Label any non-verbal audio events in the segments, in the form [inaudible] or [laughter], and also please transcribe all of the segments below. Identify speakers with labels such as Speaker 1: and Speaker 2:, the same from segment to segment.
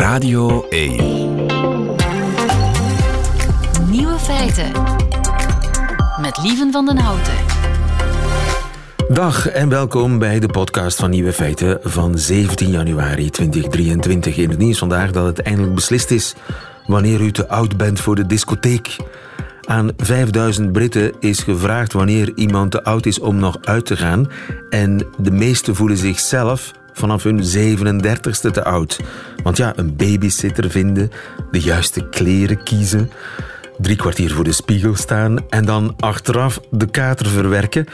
Speaker 1: Radio 1.
Speaker 2: Nieuwe feiten. Met Lieven van den Houten.
Speaker 3: Dag en welkom bij de podcast van Nieuwe Feiten van 17 januari 2023. In het nieuws vandaag dat het eindelijk beslist is wanneer u te oud bent voor de discotheek. Aan 5000 Britten is gevraagd wanneer iemand te oud is om nog uit te gaan. En de meesten voelen zichzelf vanaf hun 37ste te oud. Want ja, een babysitter vinden, de juiste kleren kiezen, drie kwartier voor de spiegel staan en dan achteraf de kater verwerken.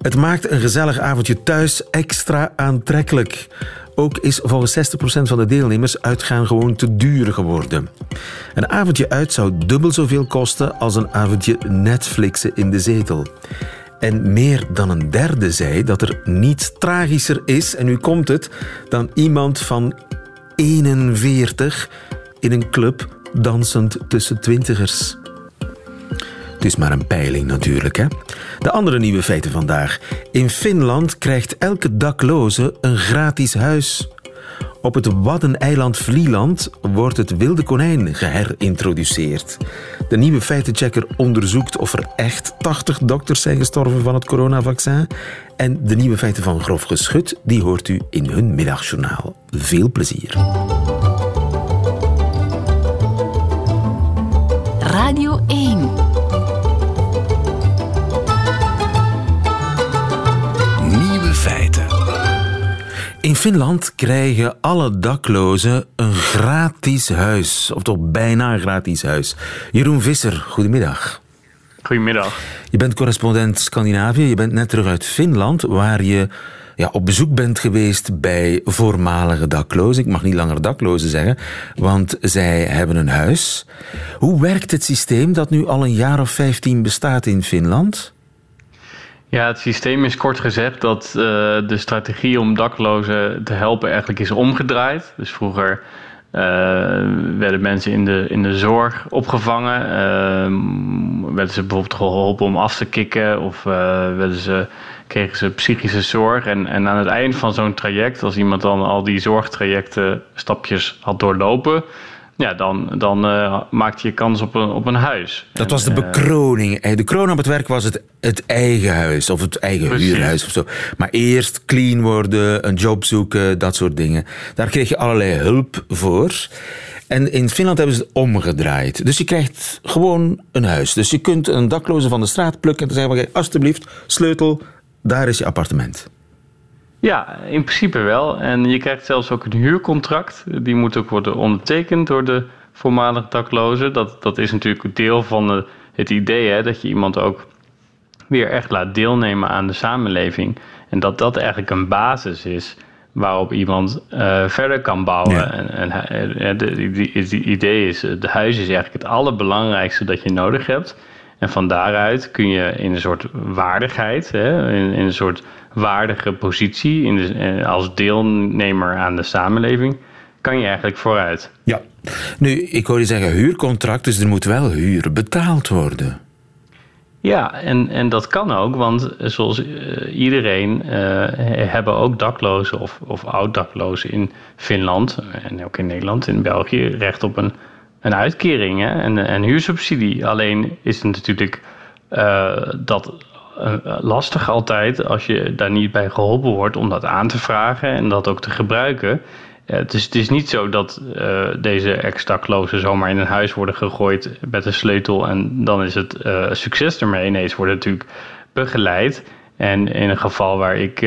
Speaker 3: Het maakt een gezellig avondje thuis extra aantrekkelijk. Ook is volgens 60% van de deelnemers uitgaan gewoon te duur geworden. Een avondje uit zou dubbel zoveel kosten als een avondje Netflixen in de zetel. En meer dan een derde zei dat er niets tragischer is, en nu komt het, dan iemand van 41 in een club dansend tussen twintigers. Het is maar een peiling natuurlijk. Hè? De andere nieuwe feiten vandaag. In Finland krijgt elke dakloze een gratis huis. Op het Waddeneiland Vlieland wordt het wilde konijn geherintroduceerd. De nieuwe feitenchecker onderzoekt of er echt 80 dokters zijn gestorven van het coronavaccin. En de nieuwe feiten van Grof Geschut, die hoort u in hun middagjournaal. Veel plezier.
Speaker 2: Radio 1.
Speaker 3: In Finland krijgen alle daklozen een gratis huis. Of toch bijna een gratis huis. Jeroen Visser, goedemiddag.
Speaker 4: Goedemiddag.
Speaker 3: Je bent correspondent Scandinavië. Je bent net terug uit Finland, waar je ja, op bezoek bent geweest bij voormalige daklozen. Ik mag niet langer daklozen zeggen, want zij hebben een huis. Hoe werkt het systeem dat nu al een jaar of 15 bestaat in Finland?
Speaker 4: Ja, het systeem is kort gezegd dat uh, de strategie om daklozen te helpen eigenlijk is omgedraaid. Dus vroeger uh, werden mensen in de, in de zorg opgevangen. Uh, werden ze bijvoorbeeld geholpen om af te kicken of werden ze, kregen ze psychische zorg. En, en aan het eind van zo'n traject, als iemand dan al die zorgtrajecten stapjes had doorlopen ja, dan, dan uh, maakte je kans op een, op een huis.
Speaker 3: Dat was de bekroning. De kroon op het werk was het, het eigen huis of het eigen Precies. huurhuis of zo. Maar eerst clean worden, een job zoeken, dat soort dingen. Daar kreeg je allerlei hulp voor. En in Finland hebben ze het omgedraaid. Dus je krijgt gewoon een huis. Dus je kunt een dakloze van de straat plukken en zeggen: alsjeblieft, sleutel, daar is je appartement.
Speaker 4: Ja, in principe wel. En je krijgt zelfs ook een huurcontract. Die moet ook worden ondertekend door de voormalig daklozen. Dat, dat is natuurlijk een deel van de, het idee hè, dat je iemand ook weer echt laat deelnemen aan de samenleving. En dat dat eigenlijk een basis is waarop iemand uh, verder kan bouwen.
Speaker 3: Ja.
Speaker 4: En, en het idee is, het huis is eigenlijk het allerbelangrijkste dat je nodig hebt. En van daaruit kun je in een soort waardigheid, hè, in, in een soort waardige positie in de, als deelnemer aan de samenleving, kan je eigenlijk vooruit.
Speaker 3: Ja, nu, ik hoor je zeggen huurcontract, dus er moet wel huur betaald worden.
Speaker 4: Ja, en, en dat kan ook, want zoals uh, iedereen uh, hebben ook daklozen of, of oud-daklozen in Finland en ook in Nederland, in België, recht op een, een uitkering hè, en een huursubsidie. Alleen is het natuurlijk uh, dat lastig altijd als je daar niet bij geholpen wordt om dat aan te vragen en dat ook te gebruiken. Het is, het is niet zo dat uh, deze ex-daklozen zomaar in een huis worden gegooid met een sleutel en dan is het succes ermee. Nee, ze worden natuurlijk begeleid. En in een geval waar ik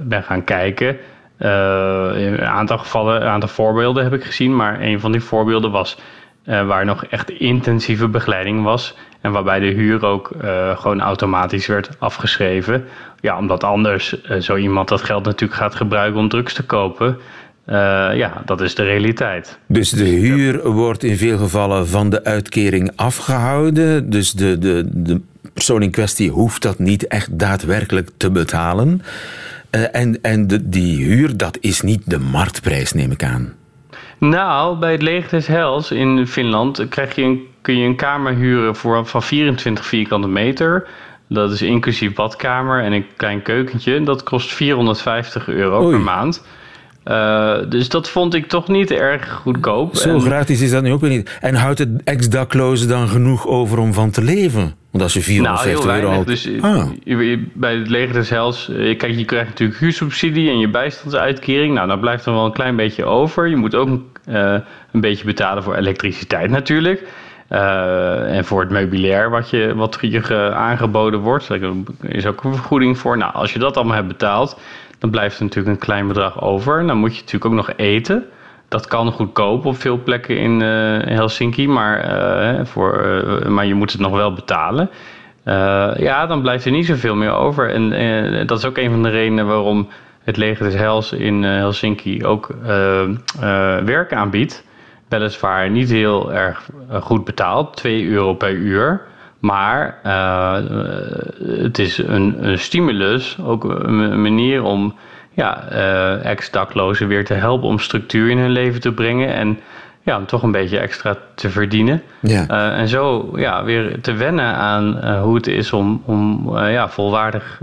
Speaker 4: ben gaan kijken, een aantal gevallen, een aantal voorbeelden heb ik gezien, maar een van die voorbeelden was waar nog echt intensieve begeleiding was. En waarbij de huur ook uh, gewoon automatisch werd afgeschreven. Ja, omdat anders uh, zo iemand dat geld natuurlijk gaat gebruiken om drugs te kopen. Uh, ja, dat is de realiteit.
Speaker 3: Dus de huur wordt in veel gevallen van de uitkering afgehouden. Dus de, de, de persoon in kwestie hoeft dat niet echt daadwerkelijk te betalen. en en de, die huur, dat is niet de marktprijs, neem ik aan.
Speaker 4: Nou, bij het Leger des Heils in Finland krijg je een, kun je een kamer huren voor, van 24 vierkante meter. Dat is inclusief badkamer en een klein keukentje. Dat kost 450 euro
Speaker 3: Oei.
Speaker 4: per maand. Uh, dus dat vond ik toch niet erg goedkoop.
Speaker 3: Zo gratis is dat nu ook weer niet. En houdt het ex-dakloze dan genoeg over om van te leven? Want als je 450
Speaker 4: nou,
Speaker 3: euro...
Speaker 4: Dus ah. bij het leger des Hels... Kijk, je krijgt natuurlijk huursubsidie en je bijstandsuitkering. Nou, dan blijft er wel een klein beetje over. Je moet ook uh, een beetje betalen voor elektriciteit natuurlijk. Uh, en voor het meubilair wat je, wat je aangeboden wordt. Daar is ook een vergoeding voor. Nou, als je dat allemaal hebt betaald dan blijft er natuurlijk een klein bedrag over. Dan moet je natuurlijk ook nog eten. Dat kan goedkoop op veel plekken in uh, Helsinki, maar, voor, maar je moet het nog wel betalen. ja, dan blijft er niet zoveel meer over. En dat is ook een van de redenen waarom het leger des Hels in Helsinki ook werk aanbiedt. Weliswaar niet heel erg goed betaald, 2 euro per uur. Maar uh, het is een, stimulus, ook een manier om ja, ex-daklozen weer te helpen om structuur in hun leven te brengen. En ja, om toch een beetje extra te verdienen. Ja. Uh, en zo ja, weer te wennen aan uh, hoe het is om, om uh, ja, volwaardig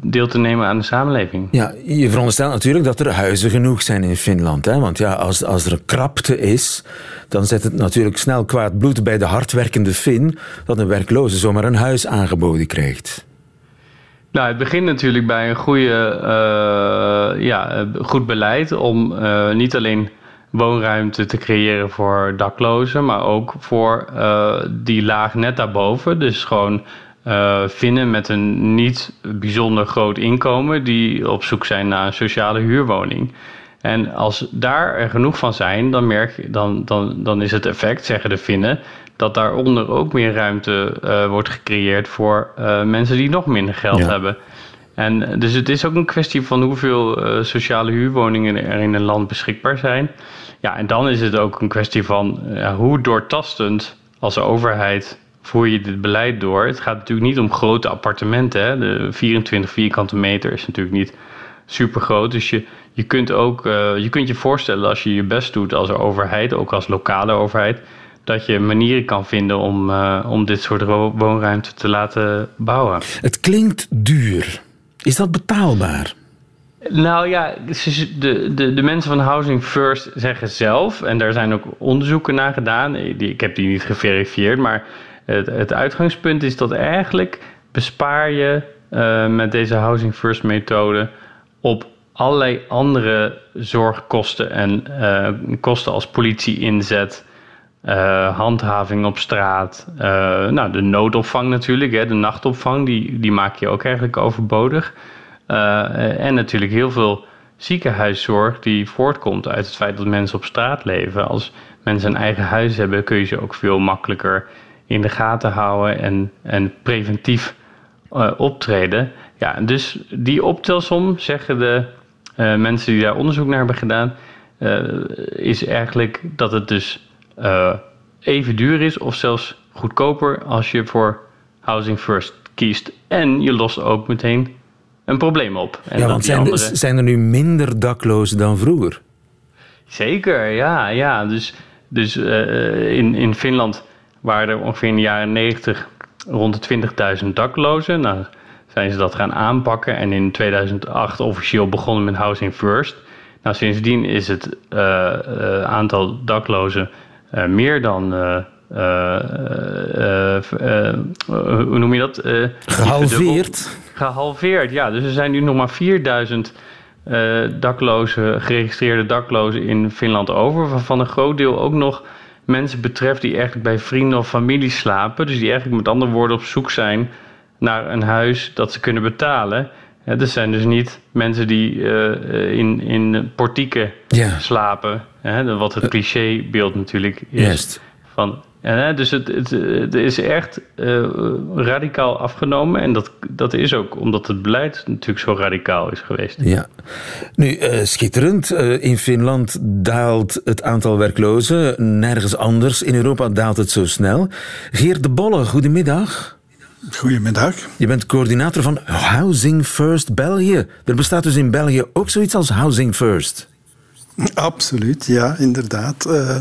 Speaker 4: deel te nemen aan de samenleving.
Speaker 3: Ja, je veronderstelt natuurlijk dat er huizen genoeg zijn in Finland. Hè? Want ja, als, als er krapte is, dan zet het natuurlijk snel kwaad bloed bij de hardwerkende Fin dat een werkloze zomaar een huis aangeboden krijgt.
Speaker 4: Nou, het begint natuurlijk bij een goede, ja, goed beleid om niet alleen woonruimte te creëren voor daklozen, maar ook voor uh, die laag net daarboven. Dus gewoon uh, vinden met een niet bijzonder groot inkomen die op zoek zijn naar een sociale huurwoning. En als daar er genoeg van zijn, dan, merk, je, dan, dan, dan is het effect, zeggen de Finnen, dat daaronder ook meer ruimte uh, wordt gecreëerd voor mensen die nog minder geld hebben. En dus het is ook een kwestie van hoeveel sociale huurwoningen er in een land beschikbaar zijn. Ja, en dan is het ook een kwestie van ja, hoe doortastend als overheid voer je dit beleid door. Het gaat natuurlijk niet om grote appartementen. Hè. De 24 vierkante meter is natuurlijk niet super groot. Dus je, je, kunt ook, je kunt je voorstellen als je je best doet als overheid, ook als lokale overheid, dat je manieren kan vinden om, om dit soort woonruimte te laten bouwen.
Speaker 3: Het klinkt duur. Is dat betaalbaar?
Speaker 4: Nou ja, de, de, de mensen van Housing First zeggen zelf, en daar zijn ook onderzoeken naar gedaan, ik heb die niet geverifieerd, maar het, het uitgangspunt is dat eigenlijk bespaar je uh, met deze Housing First methode op allerlei andere zorgkosten en uh, kosten als politie inzet, uh, handhaving op straat, nou, de noodopvang natuurlijk, hè, de nachtopvang, die, die maak je ook eigenlijk overbodig. Uh, en natuurlijk heel veel ziekenhuiszorg die voortkomt uit het feit dat mensen op straat leven. Als mensen een eigen huis hebben, kun je ze ook veel makkelijker in de gaten houden en, en preventief optreden. Ja, dus die optelsom, zeggen de mensen die daar onderzoek naar hebben gedaan, is eigenlijk dat het dus even duur is of zelfs goedkoper als je voor Housing First kiest. En je lost ook meteen een probleem op.
Speaker 3: En ja, want zijn, zijn er nu minder daklozen dan vroeger?
Speaker 4: Zeker, ja. ja. Dus, dus uh, in, in Finland waren er ongeveer in de jaren 90 rond de 20.000 daklozen. Nou, zijn ze dat gaan aanpakken en in 2008 officieel begonnen met Housing First. Nou, sindsdien is het uh, uh, aantal daklozen meer dan hoe noem je dat?
Speaker 3: Gehalveerd
Speaker 4: gehalveerd. Ja, dus er zijn nu nog maar 4000 uh, eh, daklozen, geregistreerde daklozen in Finland over. Waarvan een groot deel ook nog mensen betreft die eigenlijk bij vrienden of familie slapen. Dus die eigenlijk met andere woorden op zoek zijn naar een huis dat ze kunnen betalen. Ja, dat zijn dus niet mensen die uh, in, in portieken slapen. Hè, wat het clichébeeld natuurlijk is. Juist. Van en, dus het, het, het, is echt uh, radicaal afgenomen. En dat, dat is ook omdat het beleid natuurlijk zo radicaal is geweest.
Speaker 3: Ja. Nu, uh, schitterend. Uh, in Finland daalt het aantal werklozen. Nergens anders in Europa daalt het zo snel. Geert de Bolle, goedemiddag.
Speaker 5: Goedemiddag.
Speaker 3: Je bent coördinator van Housing First België. Er bestaat dus in België ook zoiets als Housing First.
Speaker 5: Absoluut, ja, inderdaad. Uh,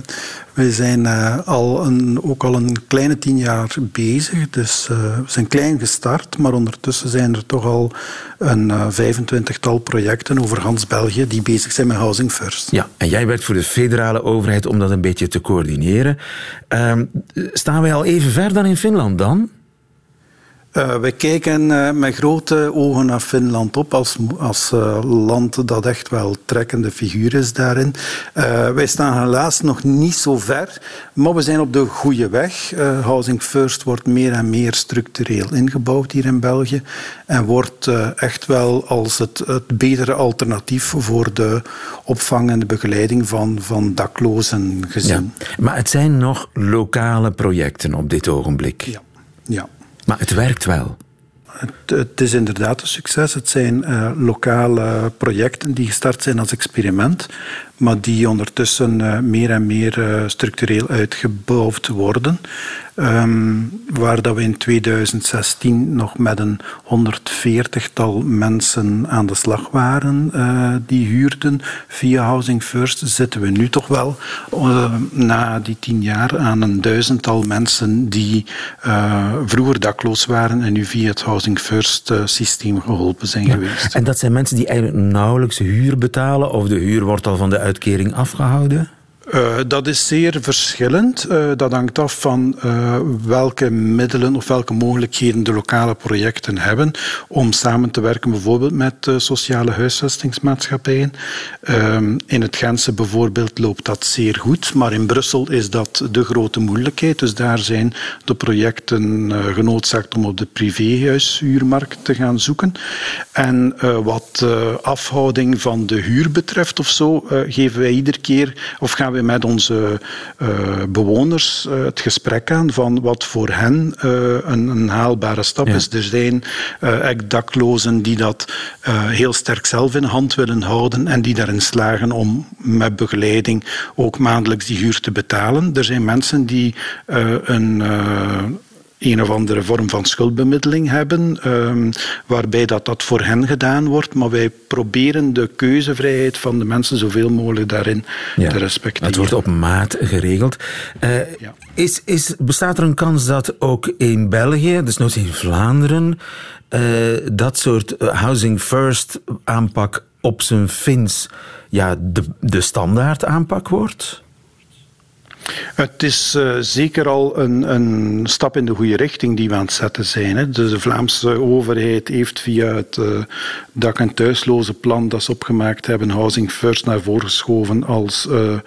Speaker 5: wij zijn uh, al een, ook al een kleine tien jaar bezig. Dus uh, we zijn klein gestart, maar ondertussen zijn er toch al een vijfentwintigtal projecten over Hans België die bezig zijn met Housing First.
Speaker 3: Ja, en jij werkt voor de federale overheid om dat een beetje te coördineren. Ehm, staan wij al even ver dan in Finland dan?
Speaker 5: Uh, wij kijken uh, met grote ogen naar Finland op als, als uh, land dat echt wel trekkende figuur is daarin. wij staan helaas nog niet zo ver, maar we zijn op de goede weg. Housing First wordt meer en meer structureel ingebouwd hier in België en wordt echt wel als het, het betere alternatief voor de opvang en de begeleiding van, van daklozen gezien.
Speaker 3: Ja, maar het zijn nog lokale projecten op dit ogenblik.
Speaker 5: Ja. ja.
Speaker 3: Maar het werkt wel.
Speaker 5: Het, is inderdaad een succes. Het zijn uh, lokale projecten die gestart zijn als experiment, maar die ondertussen uh, meer en meer uh, structureel uitgebouwd worden. Um, waar dat we in 2016 nog met een 140-tal mensen aan de slag waren uh, die huurden via Housing First, zitten we nu toch wel uh, na die tien jaar aan een duizendtal mensen die uh, vroeger dakloos waren en nu via het Housing First systeem geholpen zijn ja. geweest.
Speaker 3: En dat zijn mensen die eigenlijk nauwelijks huur betalen of de huur wordt al van de uitkering afgehouden?
Speaker 5: Uh, dat is zeer verschillend. Uh, dat hangt af van uh, welke middelen of welke mogelijkheden de lokale projecten hebben om samen te werken, bijvoorbeeld met sociale huisvestingsmaatschappijen. Ehm, in het Gentse bijvoorbeeld loopt dat zeer goed, maar in Brussel is dat de grote moeilijkheid. Dus daar zijn de projecten genoodzaakt om op de privéhuishuurmarkt te gaan zoeken. En wat afhouding van de huur betreft of zo, geven wij iedere keer of gaan we met onze uh, bewoners uh, het gesprek aan van wat voor hen uh, een, een, haalbare stap ja. is. Er zijn daklozen die dat heel sterk zelf in hand willen houden en die daarin slagen om met begeleiding ook maandelijks die huur te betalen. Er zijn mensen die een een of andere vorm van schuldbemiddeling hebben, um, waarbij dat, dat voor hen gedaan wordt. Maar wij proberen de keuzevrijheid van de mensen zoveel mogelijk daarin ja, te respecteren.
Speaker 3: Het wordt op maat geregeld. Uh, ja. is, is, bestaat er een kans dat ook in België, dus nog in Vlaanderen, uh, dat soort housing first aanpak op zijn Fins ja, de, de standaard aanpak wordt?
Speaker 5: Het is uh, zeker al een, een, stap in de goede richting die we aan het zetten zijn. Hè. De Vlaamse overheid heeft via het uh, dak- en thuisloze plan dat ze opgemaakt hebben, Housing First naar voren geschoven als uh,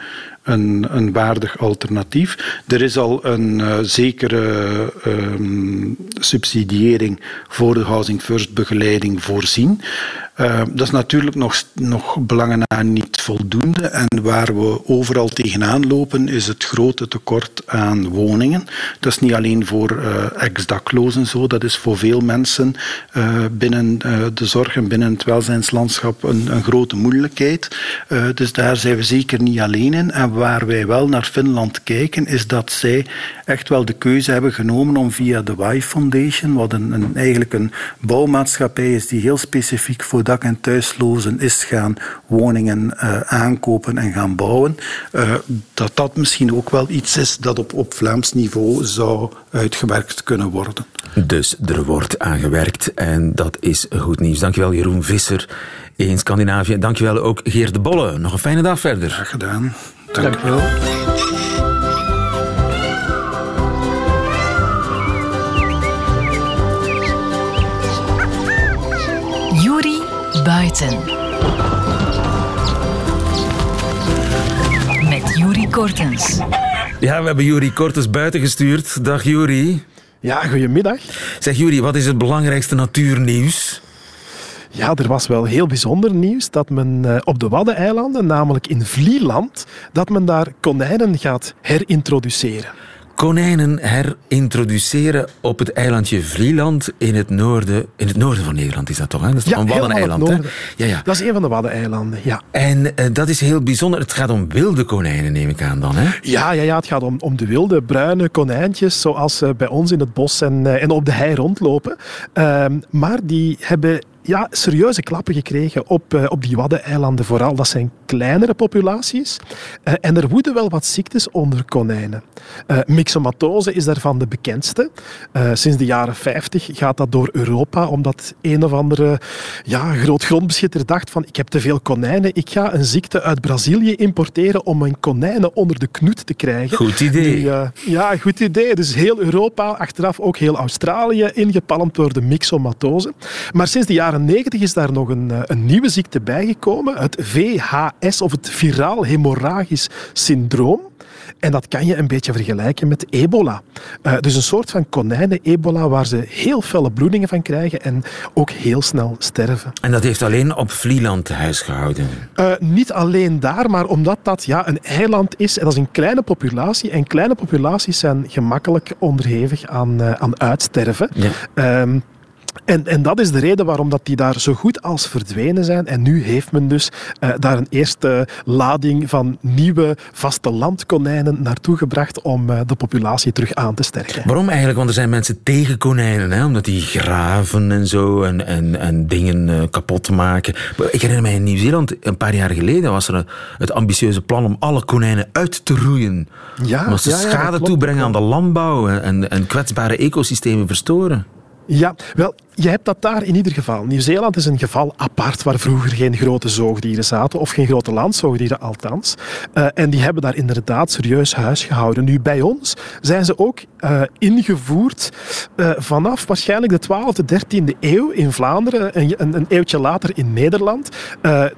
Speaker 5: een, een, waardig alternatief. Er is al een zekere um, subsidiëring voor de Housing First begeleiding voorzien. Uh, dat is natuurlijk nog, nog belangen na niet voldoende. En waar we overal tegenaan lopen, is het grote tekort aan woningen. Dat is niet alleen voor uh, ex-daklozen zo, dat is voor veel mensen uh, binnen de zorg en binnen het welzijnslandschap een, een grote moeilijkheid. dus daar zijn we zeker niet alleen in. En waar wij wel naar Finland kijken, is dat zij echt wel de keuze hebben genomen om via de Y Foundation, wat een, een eigenlijk een bouwmaatschappij is die heel specifiek voor dak- en thuislozen is gaan woningen uh, aankopen en gaan bouwen, uh, dat dat misschien ook wel iets is dat op, op Vlaams niveau zou uitgewerkt kunnen worden.
Speaker 3: Dus er wordt aangewerkt en dat is goed nieuws. Dankjewel Jeroen Visser in Scandinavië. Dankjewel ook Geert de Bolle. Nog een fijne dag verder.
Speaker 5: Graag gedaan.
Speaker 3: Dank wel.
Speaker 2: Buiten. Met Juri Kortens.
Speaker 3: Ja, we hebben Juri Kortens buiten gestuurd. Dag Juri.
Speaker 6: Ja, goedemiddag.
Speaker 3: Zeg Juri, wat is het belangrijkste natuurnieuws?
Speaker 6: Ja, er was wel heel bijzonder nieuws dat men eh, op de Waddeneilanden, namelijk in Vlieland, dat men daar konijnen gaat herintroduceren.
Speaker 3: Konijnen herintroduceren op het eilandje Vlieland in het noorden, in het noorden van Nederland is dat toch? Hè? Dat is
Speaker 6: ja,
Speaker 3: een Waddeneiland. Hè?
Speaker 6: Ja, ja. Dat is een van de Waddeneilanden, ja.
Speaker 3: En uh, dat is heel bijzonder. Het gaat om wilde konijnen, neem ik aan dan, hè?
Speaker 6: Ja, ja, ja het gaat om, om de wilde bruine konijntjes, zoals uh, bij ons in het bos en, uh, en op de hei rondlopen. Ehm, maar die hebben ja, serieuze klappen gekregen op, uh, op die Waddeneilanden vooral. Dat zijn kleinere populaties. Uh, en er woeden wel wat ziektes onder konijnen. Uh, myxomatose is daarvan de bekendste. sinds de jaren 50 gaat dat door Europa, omdat een of andere ja, groot grondbeschitter dacht van ik heb te veel konijnen, ik ga een ziekte uit Brazilië importeren om mijn konijnen onder de knoet te krijgen.
Speaker 3: Goed idee.
Speaker 6: Die, ja, goed idee. Dus heel Europa, achteraf ook heel Australië ingepalmd door de myxomatose. Maar sinds de jaren 90 is daar nog een, een nieuwe ziekte bijgekomen, het VHS of het viraal hemorragisch syndroom. En dat kan je een beetje vergelijken met ebola. Uh, dus een soort van konijnen-ebola waar ze heel felle bloedingen van krijgen en ook heel snel sterven.
Speaker 3: En dat heeft alleen op Vlieland huis gehouden?
Speaker 6: Uh, niet alleen daar, maar omdat dat ja, een eiland is en dat is een kleine populatie. En kleine populaties zijn gemakkelijk onderhevig aan, uh, aan uitsterven. Ja. Um, en, en dat is de reden waarom dat die daar zo goed als verdwenen zijn. En nu heeft men dus uh, daar een eerste lading van nieuwe vastelandkonijnen naartoe gebracht om uh, de populatie terug aan te sterken.
Speaker 3: Waarom eigenlijk? Want er zijn mensen tegen konijnen, hè? omdat die graven en zo en, en, en dingen uh, kapot maken. Ik herinner mij in Nieuw-Zeeland, een paar jaar geleden was er een, het ambitieuze plan om alle konijnen uit te roeien. Ja, omdat ze ja, schade toebrengen aan de landbouw en, en kwetsbare ecosystemen verstoren.
Speaker 6: Ja, wel, je hebt dat daar in ieder geval. Nieuw-Zeeland is een geval apart waar vroeger geen grote zoogdieren zaten, of geen grote landzoogdieren althans. Uh, en die hebben daar inderdaad serieus huis gehouden. Nu, bij ons zijn ze ook uh, ingevoerd uh, vanaf waarschijnlijk de 12e, 13e eeuw in Vlaanderen, een, een, een eeuwtje later in Nederland.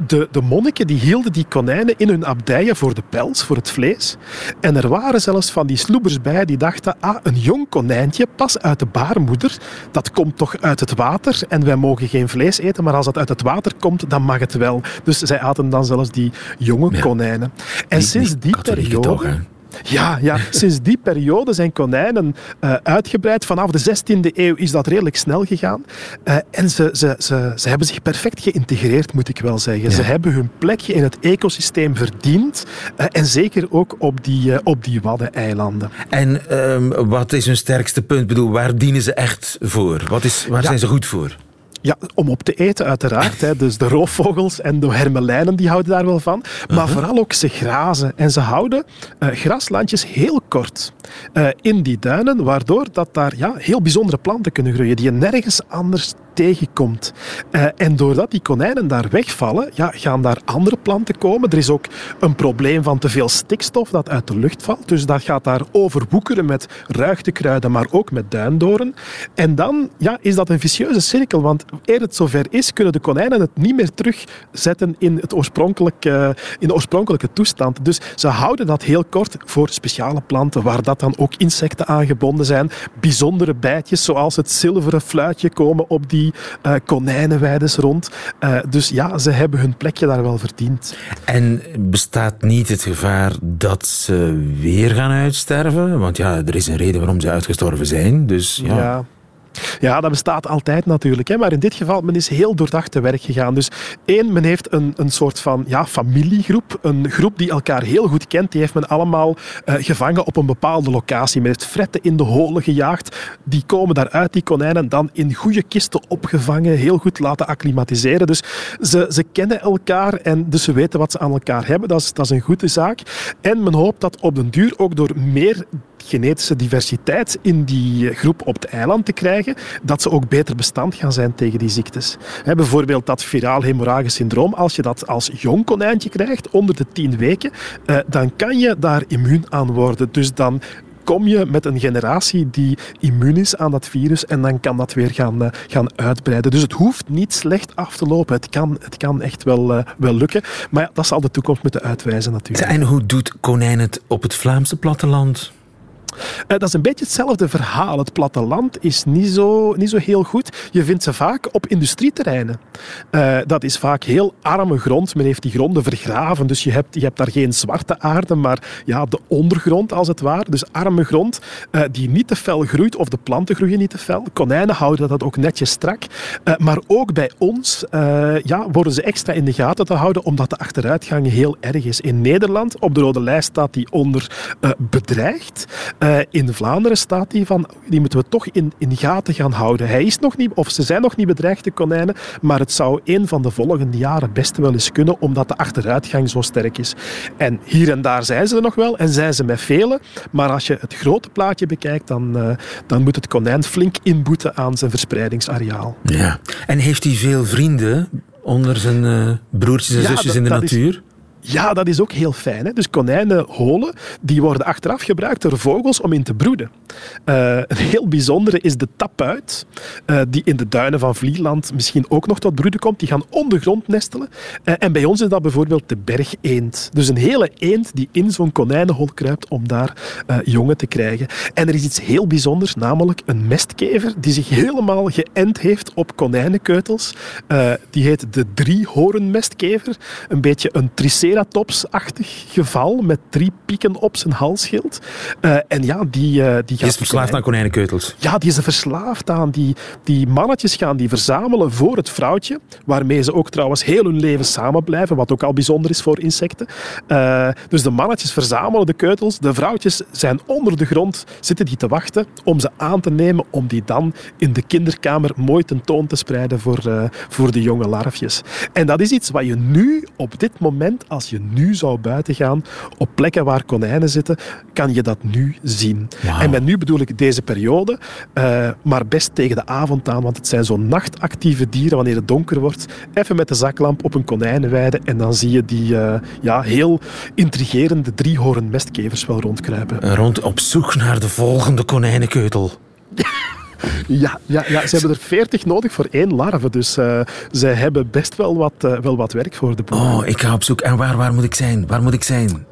Speaker 6: de, de monniken die hielden die konijnen in hun abdijen voor de pels, voor het vlees. En er waren zelfs van die sloebers bij die dachten, ah, een jong konijntje, pas uit de baarmoeder, dat komt toch uit het water en wij mogen geen vlees eten, maar als het uit het water komt, dan mag het wel. Dus zij aten dan zelfs die jonge konijnen. En sinds die periode... Ja, ja, sinds die periode zijn konijnen uh, uitgebreid. Vanaf de 16e eeuw is dat redelijk snel gegaan. Uh, en ze, ze, ze, ze hebben zich perfect geïntegreerd, moet ik wel zeggen. Ze hebben hun plekje in het ecosysteem verdiend. Uh, en zeker ook op die, op die Waddeneilanden.
Speaker 3: En um, wat is hun sterkste punt? Ik bedoel, waar dienen ze echt voor? Wat is, waar ja. zijn ze goed voor?
Speaker 6: Ja, om op te eten uiteraard. Hè. Dus de roofvogels en de hermelijnen die houden daar wel van. Maar uh-huh. vooral ook ze grazen. En ze houden uh, graslandjes heel kort uh, in die duinen, waardoor dat daar ja, heel bijzondere planten kunnen groeien die je nergens anders tegenkomt. Uh, en doordat die konijnen daar wegvallen, ja, gaan daar andere planten komen. Er is ook een probleem van te veel stikstof dat uit de lucht valt. Dus dat gaat daar overwoekeren met ruigtekruiden, maar ook met duindoren. En dan ja, is dat een vicieuze cirkel, want eer het zover is, kunnen de konijnen het niet meer terugzetten in, het oorspronkelijke, in de oorspronkelijke toestand. Dus ze houden dat heel kort voor speciale planten, waar dat dan ook insecten aangebonden zijn. Bijzondere bijtjes, zoals het zilveren fluitje, komen op die uh, konijnenweides rond. Uh, dus ja, ze hebben hun plekje daar wel verdiend.
Speaker 3: En bestaat niet het gevaar dat ze weer gaan uitsterven? Want ja, er is een reden waarom ze uitgestorven zijn. Dus ja.
Speaker 6: ja. Ja, dat bestaat altijd natuurlijk. Hè. Maar in dit geval, men is heel doordacht te werk gegaan. Dus één, men heeft een, een soort van ja, familiegroep. Een groep die elkaar heel goed kent. Die heeft men allemaal uh, gevangen op een bepaalde locatie. Men heeft fretten in de holen gejaagd. Die komen daaruit, die konijnen, dan in goede kisten opgevangen. Heel goed laten acclimatiseren. Dus ze, ze kennen elkaar en dus ze weten wat ze aan elkaar hebben. Dat is, dat is een goede zaak. En men hoopt dat op den duur ook door meer genetische diversiteit in die groep op het eiland te krijgen, dat ze ook beter bestand gaan zijn tegen die ziektes. bijvoorbeeld dat viraal hemorragisch syndroom, als je dat als jong konijntje krijgt, onder de tien weken, eh, dan kan je daar immuun aan worden. Dus dan kom je met een generatie die immuun is aan dat virus en dan kan dat weer gaan, uh, gaan uitbreiden. Dus het hoeft niet slecht af te lopen. Het kan, het kan echt wel, uh, wel lukken. Maar ja, dat zal de toekomst moeten uitwijzen natuurlijk.
Speaker 3: En hoe doet konijn het op het Vlaamse platteland?
Speaker 6: Uh, dat is een beetje hetzelfde verhaal. Het platteland is niet zo, niet zo heel goed. Je vindt ze vaak op industrieterreinen. Uh, dat is vaak heel arme grond. Men heeft die gronden vergraven. Dus je hebt, je hebt daar geen zwarte aarde, maar ja, de ondergrond als het ware. Dus arme grond uh, die niet te fel groeit of de planten groeien niet te fel. Konijnen houden dat ook netjes strak. maar ook bij ons ja, worden ze extra in de gaten te houden omdat de achteruitgang heel erg is. In Nederland, op de rode lijst staat die onder bedreigd. Uh, in Vlaanderen staat die van, die moeten we toch in, in gaten gaan houden. Hij is nog niet, of ze zijn nog niet bedreigd, de konijnen, maar het zou een van de volgende jaren best wel eens kunnen, omdat de achteruitgang zo sterk is. En hier en daar zijn ze er nog wel en zijn ze met velen, maar als je het grote plaatje bekijkt, dan, uh, dan moet het konijn flink inboeten aan zijn verspreidingsareaal.
Speaker 3: Ja, en heeft hij veel vrienden onder zijn uh, broertjes en ja, zusjes dat, in de natuur?
Speaker 6: Is, ja, dat is ook heel fijn. Hè? Dus konijnenholen die worden achteraf gebruikt door vogels om in te broeden. Uh, een heel bijzondere is de tapuit, uh, die in de duinen van Vlieland misschien ook nog tot broeden komt. Die gaan ondergrond nestelen. Uh, en bij ons is dat bijvoorbeeld de bergeend. Dus een hele eend die in zo'n konijnenhol kruipt om daar jongen te krijgen. En er is iets heel bijzonders, namelijk een mestkever die zich helemaal geënt heeft op konijnenkeutels. die heet de driehoornmestkever. Een beetje een triceratops triceratops-achtig geval met drie pieken op zijn halsschild. Uh, en ja, die, uh, die,
Speaker 3: die is verslaafd aan konijnenkeutels.
Speaker 6: Ja, die is er verslaafd aan. Die, die mannetjes gaan die verzamelen voor het vrouwtje, waarmee ze ook trouwens heel hun leven samen blijven, wat ook al bijzonder is voor insecten. Uh, dus de mannetjes verzamelen de keutels, de vrouwtjes zijn onder de grond, zitten die te wachten om ze aan te nemen, om die dan in de kinderkamer mooi tentoon te spreiden voor, voor de jonge larfjes. En dat is iets wat je nu op dit moment als als je nu zou buiten gaan op plekken waar konijnen zitten, kan je dat nu zien. Wow. En met nu bedoel ik deze periode, uh, maar best tegen de avond aan, want het zijn zo nachtactieve dieren wanneer het donker wordt. Even met de zaklamp op een konijnenweide en dan zie je die uh, ja, heel intrigerende driehoorn mestkevers wel rondkruipen.
Speaker 3: Rond op zoek naar de volgende konijnenkeutel. [laughs]
Speaker 6: Ja, ja, ja, ze hebben er 40 nodig voor één larve. Dus uh, zij hebben best wel wat, uh, wel wat werk voor de boer.
Speaker 3: Oh, ik ga op zoek. En waar, waar moet ik zijn? Waar moet ik zijn?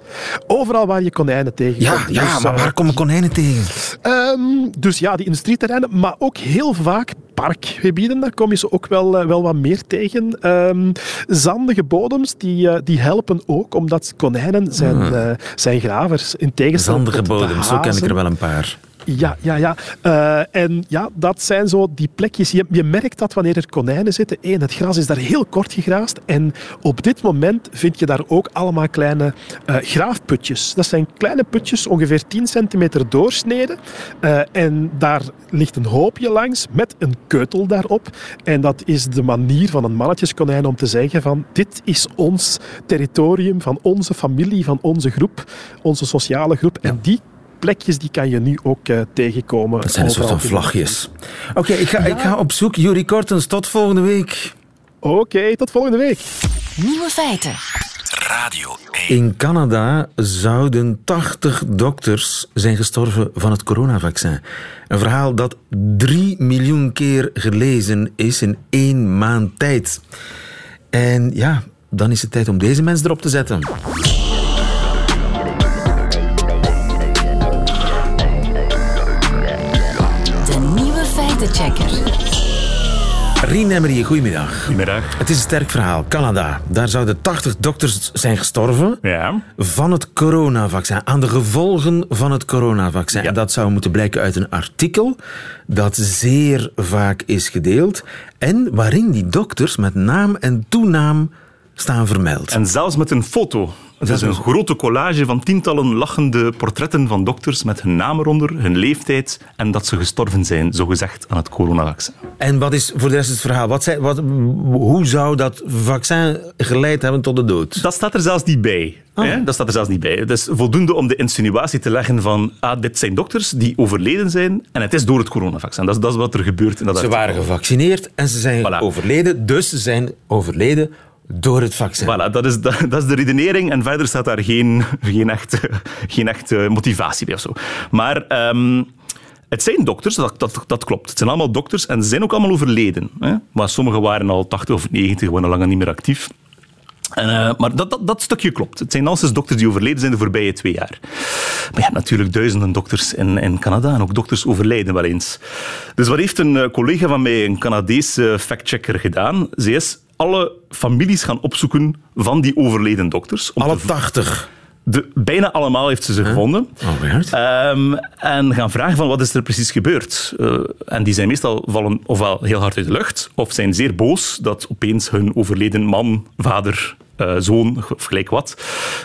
Speaker 6: Overal waar je konijnen tegen
Speaker 3: Ja, ja dus, maar waar uh, komen konijnen tegen?
Speaker 6: Um, dus ja, die industrieterreinen, maar ook heel vaak parkgebieden. Daar kom je ze ook wel, wel wat meer tegen. Um, zandige bodems, die, die helpen ook, omdat konijnen zijn, hmm. zijn gravers. In tegenstelling
Speaker 3: Zandige bodems, zo ken ik er wel een paar.
Speaker 6: Ja, ja, ja. Uh, en ja, dat zijn zo die plekjes. Je, je merkt dat wanneer er konijnen zitten. Eén, het gras is daar heel kort gegraast. En op dit moment vind je daar ook allemaal kleine uh, graafputjes. Dat zijn kleine putjes, ongeveer 10 centimeter doorsneden. Uh, en daar ligt een hoopje langs met een keutel daarop. En dat is de manier van een mannetjeskonijn om te zeggen van dit is ons territorium, van onze familie, van onze groep, onze sociale groep. En die plekjes die kan je nu ook uh, tegenkomen.
Speaker 3: Dat zijn een soort van vlagjes. Oké, okay, ik, ja. ik ga op zoek. Jury Kortens, tot volgende week.
Speaker 6: Oké, okay, tot volgende week.
Speaker 2: Nieuwe feiten.
Speaker 1: Radio
Speaker 3: 1. In Canada zouden 80 dokters zijn gestorven van het coronavaccin. Een verhaal dat 3 miljoen keer gelezen is in één maand tijd. En ja, dan is het tijd om deze mensen erop te zetten.
Speaker 2: Feitenchecker.
Speaker 3: Rien Emery, goedemiddag.
Speaker 7: Goedemiddag.
Speaker 3: Het is een sterk verhaal. Canada. Daar zouden 80 dokters zijn gestorven
Speaker 7: ja.
Speaker 3: van het coronavaccin. Aan de gevolgen van het coronavaccin. Ja. En dat zou moeten blijken uit een artikel dat zeer vaak is gedeeld. En waarin die dokters met naam en toenaam staan vermeld.
Speaker 7: En zelfs met een foto. Het is een grote collage van tientallen lachende portretten van dokters met hun naam eronder, hun leeftijd en dat ze gestorven zijn, zogezegd, aan het coronavaccin.
Speaker 3: En wat is voor de rest het verhaal? Wat wat, hoe zou dat vaccin geleid hebben tot de dood?
Speaker 7: Dat staat er zelfs niet bij. Oh. Hè? Dat staat er zelfs niet bij. Het is voldoende om de insinuatie te leggen van ah, dit zijn dokters die overleden zijn en het is door het coronavaccin. Dat is, dat is wat er gebeurt. In dat
Speaker 3: ze waren gevaccineerd en ze zijn voilà. overleden, dus ze zijn overleden door het vaccin.
Speaker 7: Dat is, dat, is de redenering en verder staat daar geen, echte geen motivatie bij zo. Maar... Um, het zijn dokters, dat, dat, klopt. Het zijn allemaal dokters en ze zijn ook allemaal overleden. Hè? Maar sommigen waren al 80 of 90, waren al lang niet meer actief. En, uh, maar dat, dat, dat, stukje klopt. Het zijn alleszins dokters die overleden zijn de voorbije twee jaar. Maar je hebt natuurlijk duizenden dokters in, in Canada en ook dokters overlijden wel eens. Dus wat heeft een collega van mij, een Canadese factchecker, gedaan? Ze is alle families gaan opzoeken van die overleden dokters.
Speaker 3: Alle 80?
Speaker 7: De, bijna allemaal heeft ze ze huh? gevonden.
Speaker 3: Oh,
Speaker 7: um, en gaan vragen van wat is er precies gebeurd. Uh, en die zijn meestal vallen ofwel heel hard uit de lucht, of zijn zeer boos dat opeens hun overleden man, vader, uh, zoon of gelijk wat,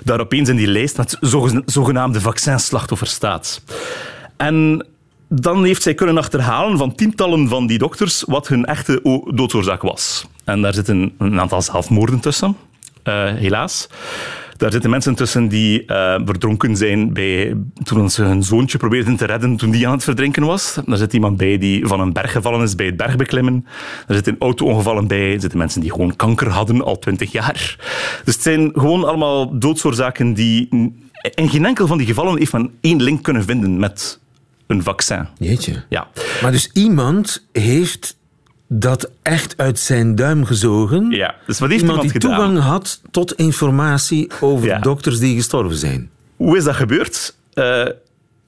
Speaker 7: daar opeens in die lijst met zogenaamde vaccinslachtoffers staat. En dan heeft zij kunnen achterhalen van tientallen van die dokters wat hun echte doodsoorzaak was. En daar zitten een aantal zelfmoorden tussen, eh, helaas. Daar zitten mensen tussen die eh, verdronken zijn bij, toen ze hun zoontje probeerden te redden toen die aan het verdrinken was. Daar zit iemand bij die van een berg gevallen is bij het bergbeklimmen. Er zitten auto-ongevallen bij. Er zitten mensen die gewoon kanker hadden al twintig jaar. Dus het zijn gewoon allemaal doodsoorzaken die... In geen enkel van die gevallen heeft men één link kunnen vinden met een vaccin.
Speaker 3: Jeetje.
Speaker 7: Ja.
Speaker 3: Maar dus iemand heeft dat echt uit zijn duim gezogen.
Speaker 7: Ja, dus wat heeft
Speaker 3: iemand
Speaker 7: iemand
Speaker 3: die
Speaker 7: gedaan?
Speaker 3: toegang had tot informatie over
Speaker 7: Ja.
Speaker 3: dokters die gestorven zijn.
Speaker 7: Hoe is dat gebeurd? Eh,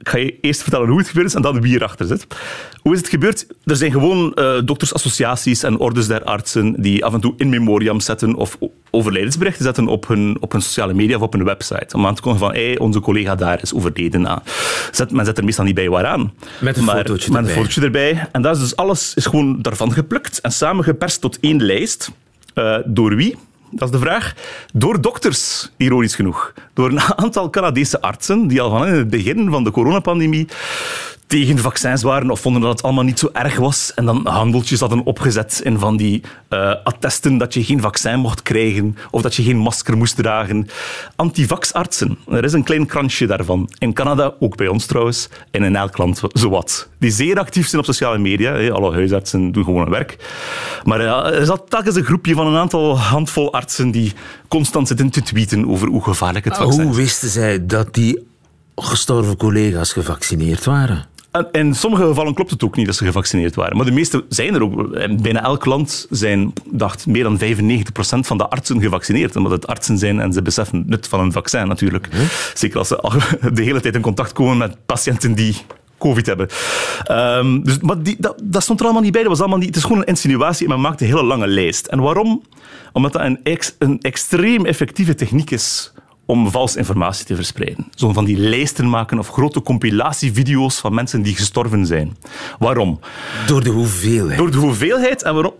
Speaker 7: ik ga je eerst vertellen hoe het gebeurd is en dan wie erachter zit. Hoe is het gebeurd? Er zijn gewoon eh, doktersassociaties en ordes der artsen die af en toe in memoriam zetten of overlijdensberichten zetten op hun, op hun sociale media of op hun website. Om aan te kondigen van, hey, onze collega daar is overleden. Ah, Zet, men zet er meestal niet bij waaraan.
Speaker 3: Met een
Speaker 7: maar,
Speaker 3: fotootje
Speaker 7: Met een
Speaker 3: erbij.
Speaker 7: fotootje erbij. En dat is dus alles is gewoon daarvan geplukt en samengeperst tot één lijst. Eh, door wie? Dat is de vraag. Door dokters, ironisch genoeg. Door een aantal Canadese artsen die al van het begin van de coronapandemie tegen vaccins waren of vonden dat het allemaal niet zo erg was. En dan handeltjes hadden opgezet in van die eh, attesten dat je geen vaccin mocht krijgen of dat je geen masker moest dragen. Antivaxartsen. Er is een klein kransje daarvan. In Canada, ook bij ons trouwens, en in elk land zowat. Die zeer actief zijn op sociale media. Alle huisartsen doen gewoon hun werk. Maar ja, er is al telkens een groepje van een aantal handvol artsen die constant zitten te tweeten over hoe gevaarlijk het vaccin is.
Speaker 3: Hoe wisten zij dat die gestorven collega's gevaccineerd waren?
Speaker 7: En in sommige gevallen klopt het ook niet dat ze gevaccineerd waren. Maar de meeste zijn er ook. In bijna elk land zijn, dacht, meer dan 95% van de artsen gevaccineerd. Omdat het artsen zijn en ze beseffen het nut van een vaccin natuurlijk. Zeker als ze [laughs] de hele tijd in contact komen met patiënten die COVID hebben. Ehm, dus, maar die, dat, dat stond er allemaal niet bij. Dat was allemaal niet, het is gewoon een insinuatie en men maakt een hele lange lijst. En waarom? Omdat dat een, ex- een extreem effectieve techniek is om vals informatie te verspreiden. Zo van die lijsten maken of grote compilatievideo's van mensen die gestorven zijn. Waarom?
Speaker 3: Door de hoeveelheid.
Speaker 7: Door de hoeveelheid en waarom.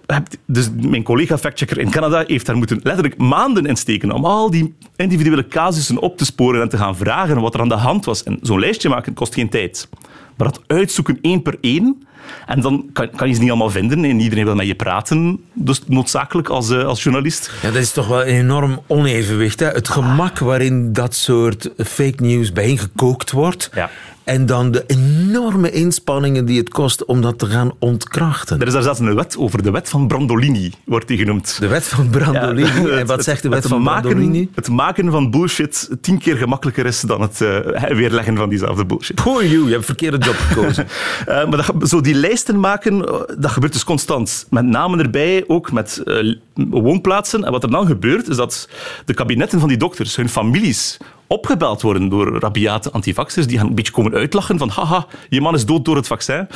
Speaker 7: Dus mijn collega factchecker in Canada heeft daar moeten letterlijk maanden in steken om al die individuele casussen op te sporen en te gaan vragen wat er aan de hand was. En zo'n lijstje maken kost geen tijd. Maar dat uitzoeken één per één. En dan kan, kan je ze niet allemaal vinden en iedereen wil met je praten. Dus noodzakelijk als, eh, als journalist.
Speaker 3: Ja, dat is toch wel een enorm onevenwicht. Hè? Het gemak waarin dat soort fake news bijeengekookt wordt.
Speaker 7: Ja.
Speaker 3: En dan de enorme inspanningen die het kost om dat te gaan ontkrachten.
Speaker 7: Er is daar zelfs een wet over, de wet van Brandolini, wordt die genoemd.
Speaker 3: De wet van Brandolini.
Speaker 7: Ja, [laughs]
Speaker 3: en wat zegt de wet van
Speaker 7: maken,
Speaker 3: Brandolini?
Speaker 7: Het maken van bullshit tien keer gemakkelijker is dan het eh, [laughs] weerleggen van diezelfde bullshit.
Speaker 3: Poor you, je hebt een verkeerde job gekozen. [laughs]
Speaker 7: Eh, maar dat, zo die lijsten maken, eh, dat gebeurt dus constant. Met namen erbij, ook met woonplaatsen. En wat er dan gebeurt, is dat de kabinetten van die dokters, hun families, opgebeld worden door rabiate antivaxers die gaan een beetje komen uitlachen van haha, je man is dood door het vaccin.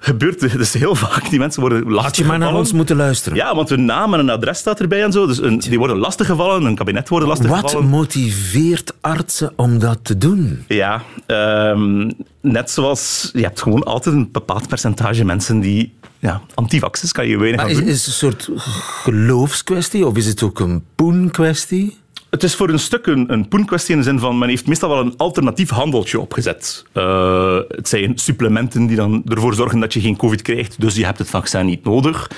Speaker 7: Gebeurt [laughs] dus heel vaak. Die mensen worden
Speaker 3: Had je maar naar ons moeten luisteren.
Speaker 7: Ja, want hun naam en een adres staat erbij en zo. Dus een, die worden lastiggevallen, een kabinet worden
Speaker 3: Wat
Speaker 7: lastiggevallen.
Speaker 3: motiveert artsen om dat te doen?
Speaker 7: Ja, ehm, net zoals je hebt gewoon altijd een bepaald percentage mensen die ja, antivaxers kan je weinig
Speaker 3: Maar
Speaker 7: aan
Speaker 3: is,
Speaker 7: doen.
Speaker 3: is het een soort geloofskwestie of is het ook een poenkwestie?
Speaker 7: Het is voor een stuk een, een poenkwestie in de zin van men heeft meestal wel een alternatief handeltje opgezet. Eh, het zijn supplementen die dan ervoor zorgen dat je geen covid krijgt, dus je hebt het vaccin niet nodig.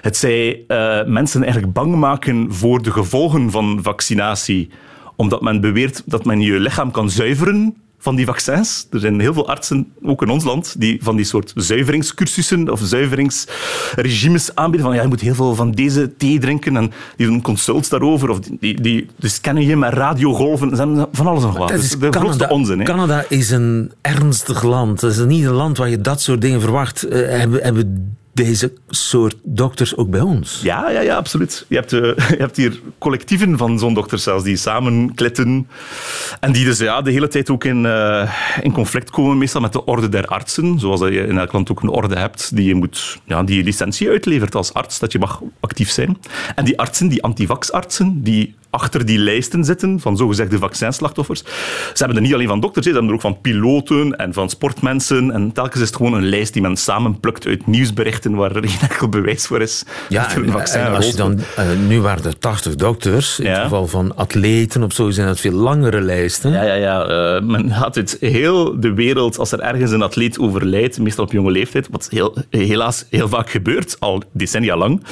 Speaker 7: Het zij eh, mensen eigenlijk bang maken voor de gevolgen van vaccinatie, omdat men beweert dat men je lichaam kan zuiveren van die vaccins. Er zijn heel veel artsen, ook in ons land, die van die soort zuiveringscursussen of zuiveringsregimes aanbieden. Van ja, je moet heel veel van deze thee drinken en die doen consults daarover. Of die, die, die, die scannen je met radiogolven. Hebben van alles nog wat.
Speaker 3: Dat is
Speaker 7: de grootste onzin. Hè?
Speaker 3: Canada is een ernstig land. Dat is niet een land waar je dat soort dingen verwacht. Eh, hebben, hebben deze soort dokters ook bij ons?
Speaker 7: Ja, ja, ja, absoluut. Je hebt, eh, [laughs] je hebt hier collectieven van zo'n dokters zelfs die samen klitten. En die dus ja, de hele tijd ook in, eh, in conflict komen, meestal met de orde der artsen. Zoals dat je in elk land ook een orde hebt die je, moet, ja, die je licentie uitlevert als arts, dat je mag actief zijn. En die artsen, die antivaxartsen, die achter die lijsten zitten van zogezegde vaccinslachtoffers. Ze hebben er niet alleen van dokters, ze hebben er ook van piloten en van sportmensen. En telkens is het gewoon een lijst die men samenplukt uit nieuwsberichten waar er [laughs] geen enkel bewijs voor is.
Speaker 3: Ja,
Speaker 7: dat er een
Speaker 3: en, als je dan, eh, nu waren er 80 dokters. In
Speaker 7: Ja.
Speaker 3: het geval van atleten of zo zijn het veel langere lijsten.
Speaker 7: Ja, ja, ja. eh, men gaat uit heel de wereld, als er ergens een atleet overlijdt, meestal op jonge leeftijd, wat heel, helaas heel vaak gebeurt, al decennia lang,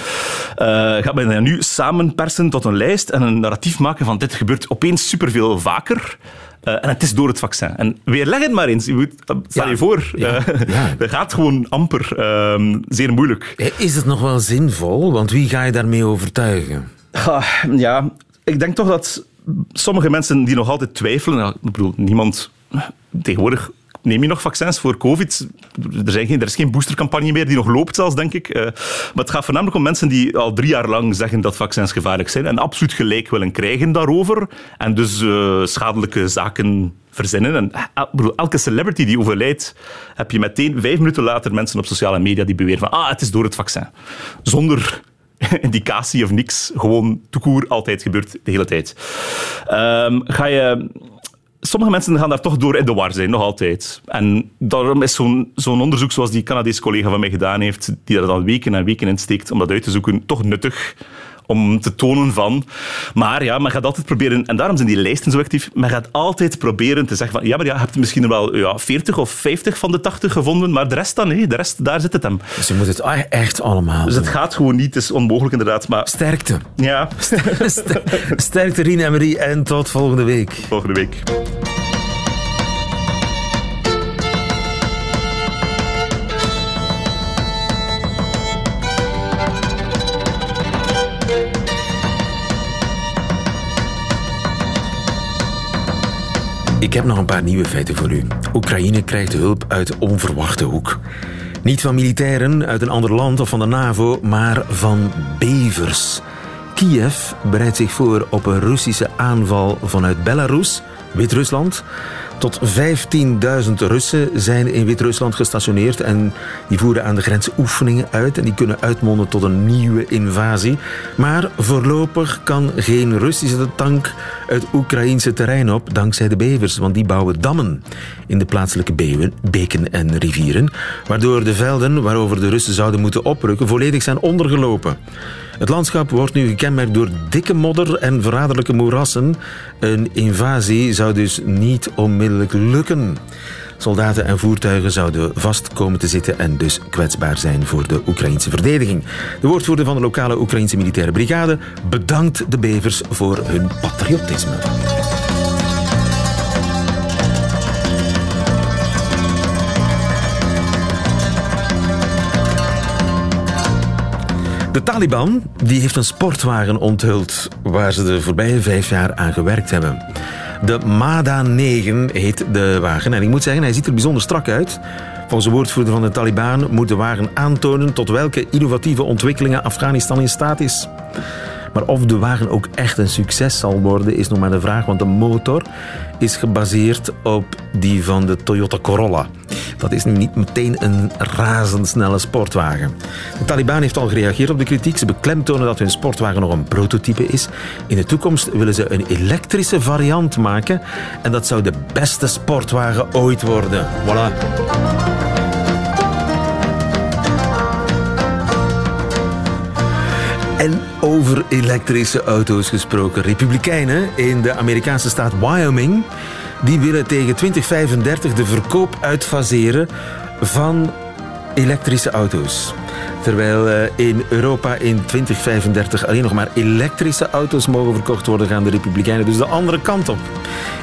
Speaker 7: eh, gaat men dat nu samenpersen tot een lijst en een narratief maken van dit gebeurt opeens superveel vaker. eh, en het is door het vaccin. En weerleg het maar eens. Je moet, stel
Speaker 3: Ja.
Speaker 7: je voor,
Speaker 3: Ja.
Speaker 7: eh,
Speaker 3: Ja. [laughs]
Speaker 7: dat gaat gewoon amper. eh, zeer moeilijk.
Speaker 3: Eh, Is het nog wel zinvol? Want wie ga je daarmee overtuigen?
Speaker 7: Ah, ja, ik denk toch dat sommige mensen die nog altijd twijfelen, ik bedoel, niemand tegenwoordig. Neem je nog vaccins voor COVID? Er, er is geen boostercampagne meer die nog loopt, zelfs, denk ik. Eh, maar het gaat voornamelijk om mensen die al drie jaar lang zeggen dat vaccins gevaarlijk zijn en absoluut gelijk willen krijgen daarover. En dus eh, schadelijke zaken verzinnen. En, eh, elke celebrity die overlijdt, heb je meteen vijf minuten later mensen op sociale media die beweren van ah, het is door het vaccin. Zonder [laughs] indicatie of niks. Gewoon toekoer, altijd gebeurt de hele tijd. Ehm, ga je... Sommige mensen gaan daar toch door in de war zijn, nog altijd. En daarom is zo'n onderzoek zoals die Canadese collega van mij gedaan heeft, die daar dan weken en weken in steekt om dat uit te zoeken, toch nuttig om te tonen van. Maar ja, men gaat altijd proberen, en daarom zijn die lijsten zo actief, men gaat altijd proberen te zeggen van, ja, maar ja, je hebt misschien er wel ja, 40 of 50 van de 80 gevonden, maar de rest dan, nee, de rest, daar zit het hem.
Speaker 3: Dus je moet het echt allemaal
Speaker 7: Dus
Speaker 3: doen.
Speaker 7: het gaat gewoon niet, het is onmogelijk inderdaad, maar
Speaker 3: Sterkte.
Speaker 7: ja, [laughs]
Speaker 3: Sterkte, Rien en Marie. En tot volgende week.
Speaker 7: volgende week.
Speaker 3: Ik heb nog een paar nieuwe feiten voor u. Oekraïne krijgt hulp uit onverwachte hoek. Niet van militairen uit een ander land of van de NAVO, maar van bevers. Kiev bereidt zich voor op een Russische aanval vanuit Belarus, Wit-Rusland. Tot 15.000 Russen zijn in Wit-Rusland gestationeerd en die voeren aan de grens oefeningen uit en die kunnen uitmonden tot een nieuwe invasie. Maar voorlopig kan geen Russische tank het Oekraïnse terrein op dankzij de bevers, want die bouwen dammen in de plaatselijke beken en rivieren, waardoor de velden waarover de Russen zouden moeten oprukken volledig zijn ondergelopen. Het landschap wordt nu gekenmerkt door dikke modder en verraderlijke moerassen. Een invasie zou dus niet onmiddellijk lukken. Soldaten en voertuigen zouden vast komen te zitten en dus kwetsbaar zijn voor de Oekraïnse verdediging. De woordvoerder van de lokale Oekraïnse militaire brigade bedankt de bevers voor hun patriotisme. De Taliban die heeft een sportwagen onthuld waar ze de voorbije vijf jaar aan gewerkt hebben. De Mada 9 heet de wagen. En ik moet zeggen, hij ziet er bijzonder strak uit. Volgens de woordvoerder van de Taliban moet de wagen aantonen tot welke innovatieve ontwikkelingen Afghanistan in staat is. Maar of de wagen ook echt een succes zal worden, is nog maar de vraag. Want de motor is gebaseerd op die van de Toyota Corolla. Dat is nu niet meteen een razendsnelle sportwagen. De Taliban heeft al gereageerd op de kritiek. Ze beklemtonen dat hun sportwagen nog een prototype is. In de toekomst willen ze een elektrische variant maken. En dat zou de beste sportwagen ooit worden. Voilà. Over elektrische auto's gesproken. Republikeinen in de Amerikaanse staat Wyoming die willen tegen 2035 de verkoop uitfaseren van elektrische auto's. Terwijl eh, in Europa in 2035 alleen nog maar elektrische auto's mogen verkocht worden, gaan de Republikeinen dus de andere kant op.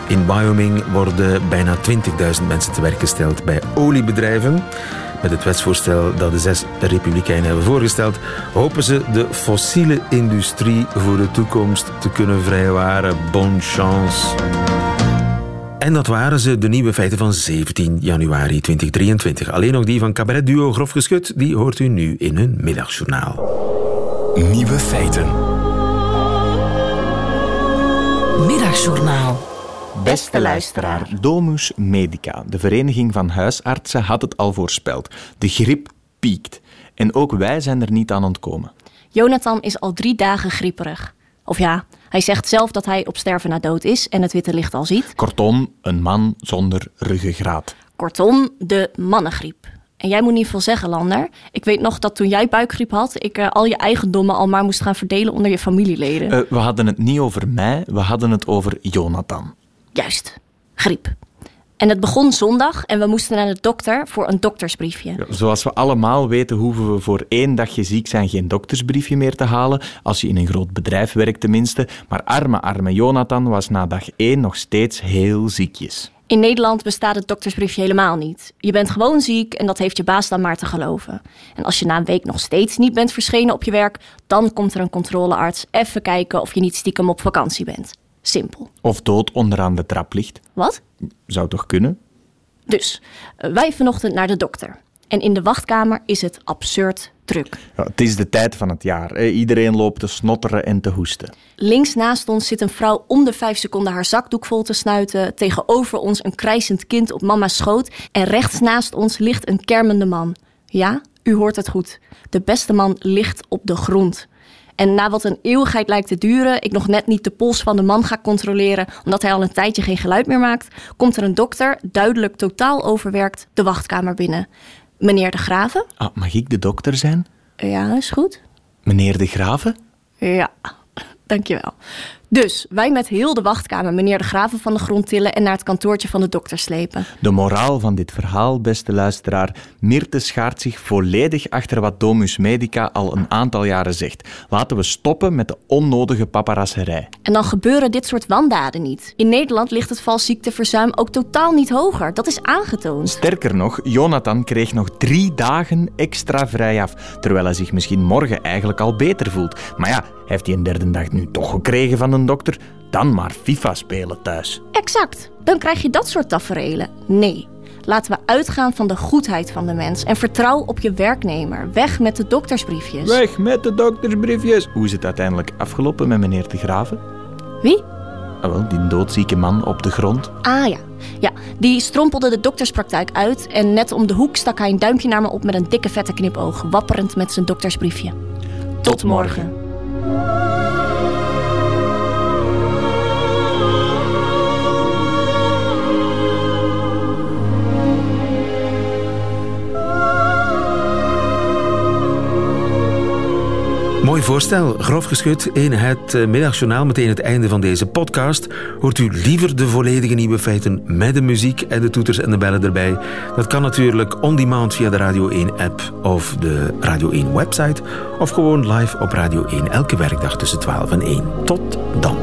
Speaker 3: In Wyoming worden bijna 20.000 mensen te werk gesteld bij oliebedrijven. Met het wetsvoorstel dat de zes Republikeinen hebben voorgesteld, hopen ze de fossiele industrie voor de toekomst te kunnen vrijwaren. Bonne chance. En dat waren ze, de nieuwe feiten van 17 januari 2023. Alleen nog die van cabaretduo Grof Geschut, die hoort u nu in hun middagjournaal.
Speaker 1: Nieuwe feiten.
Speaker 2: Middagjournaal.
Speaker 8: Beste luisteraar, Domus Medica, de vereniging van huisartsen, had het al voorspeld. De griep piekt. En ook wij zijn er niet aan ontkomen.
Speaker 9: Jonathan is al drie dagen grieperig. Of ja, hij zegt zelf dat hij op sterven na dood is en het witte licht al ziet.
Speaker 8: Kortom, een man zonder ruggengraat.
Speaker 9: Kortom, de mannengriep. En jij moet niet veel zeggen, Lander. Ik weet nog dat toen jij buikgriep had, ik uh, al je eigendommen al maar moest gaan verdelen onder je familieleden.
Speaker 8: Uh, we hadden het niet over mij, we hadden het over Jonathan.
Speaker 9: Juist, griep. En het begon zondag en we moesten naar de dokter voor een doktersbriefje.
Speaker 8: Ja, zoals we allemaal weten, hoeven we voor één dagje ziek zijn geen doktersbriefje meer te halen. Als je in een groot bedrijf werkt tenminste. Maar arme, arme Jonathan was na dag één nog steeds heel ziekjes.
Speaker 9: In Nederland bestaat het doktersbriefje helemaal niet. Je bent gewoon ziek en dat heeft je baas dan maar te geloven. En als je na een week nog steeds niet bent verschenen op je werk, dan komt er een controlearts even kijken of je niet stiekem op vakantie bent. Simpel.
Speaker 8: Of dood onderaan de trap ligt.
Speaker 9: Wat?
Speaker 8: Zou toch kunnen?
Speaker 9: Dus, wij vanochtend naar de dokter. En in de wachtkamer is het absurd druk.
Speaker 8: Ja, het is de tijd van het jaar. Iedereen loopt te snotteren en te hoesten.
Speaker 9: Links naast ons zit een vrouw om de vijf seconden haar zakdoek vol te snuiten. Tegenover ons een krijsend kind op mama's schoot. En rechts naast ons ligt een kermende man. Ja, u hoort het goed. De beste man ligt op de grond. En na wat een eeuwigheid lijkt te duren, ik nog net niet de pols van de man ga controleren, omdat hij al een tijdje geen geluid meer maakt, komt er een dokter, duidelijk totaal overwerkt, de wachtkamer binnen. Meneer de Graven?
Speaker 8: Ah, mag ik de dokter zijn?
Speaker 9: Ja, is goed.
Speaker 8: Meneer de Graven?
Speaker 9: Ja, [laughs] dankjewel. Dus wij met heel de wachtkamer meneer de Graven van de grond tillen en naar het kantoortje van de dokter slepen.
Speaker 8: De moraal van dit verhaal, beste luisteraar, Mirte schaart zich volledig achter wat Domus Medica al een aantal jaren zegt. Laten we stoppen met de onnodige paparasserij.
Speaker 9: En dan gebeuren dit soort wandaden niet. In Nederland ligt het valziekteverzuim ook totaal niet hoger. Dat is aangetoond.
Speaker 8: Sterker nog, Jonathan kreeg nog drie dagen extra vrij af, terwijl hij zich misschien morgen eigenlijk al beter voelt. Maar ja, heeft hij een derde dag nu toch gekregen van een dokter? Dan maar FIFA spelen thuis.
Speaker 9: Exact. Dan krijg je dat soort taferelen. Nee. Laten we uitgaan van de goedheid van de mens en vertrouw op je werknemer. Weg met de doktersbriefjes.
Speaker 8: Weg met de doktersbriefjes. Hoe is het uiteindelijk afgelopen met meneer de Graven?
Speaker 9: Wie?
Speaker 8: Ah, wel, die doodzieke man op de grond.
Speaker 9: Ah ja. Ja, die strompelde de dokterspraktijk uit en net om de hoek stak hij een duimpje naar me op met een dikke vette knipoog, wapperend met zijn doktersbriefje. Tot, Tot morgen.
Speaker 3: Mooi voorstel, grof geschud in het eh, middagjournaal, meteen het einde van deze podcast. Hoort u liever de volledige nieuwe feiten met de muziek en de toeters en de bellen erbij? Dat kan natuurlijk on demand via de Radio 1 app of de Radio 1 website of gewoon live op Radio 1 elke werkdag tussen 12 en 1. Tot dan.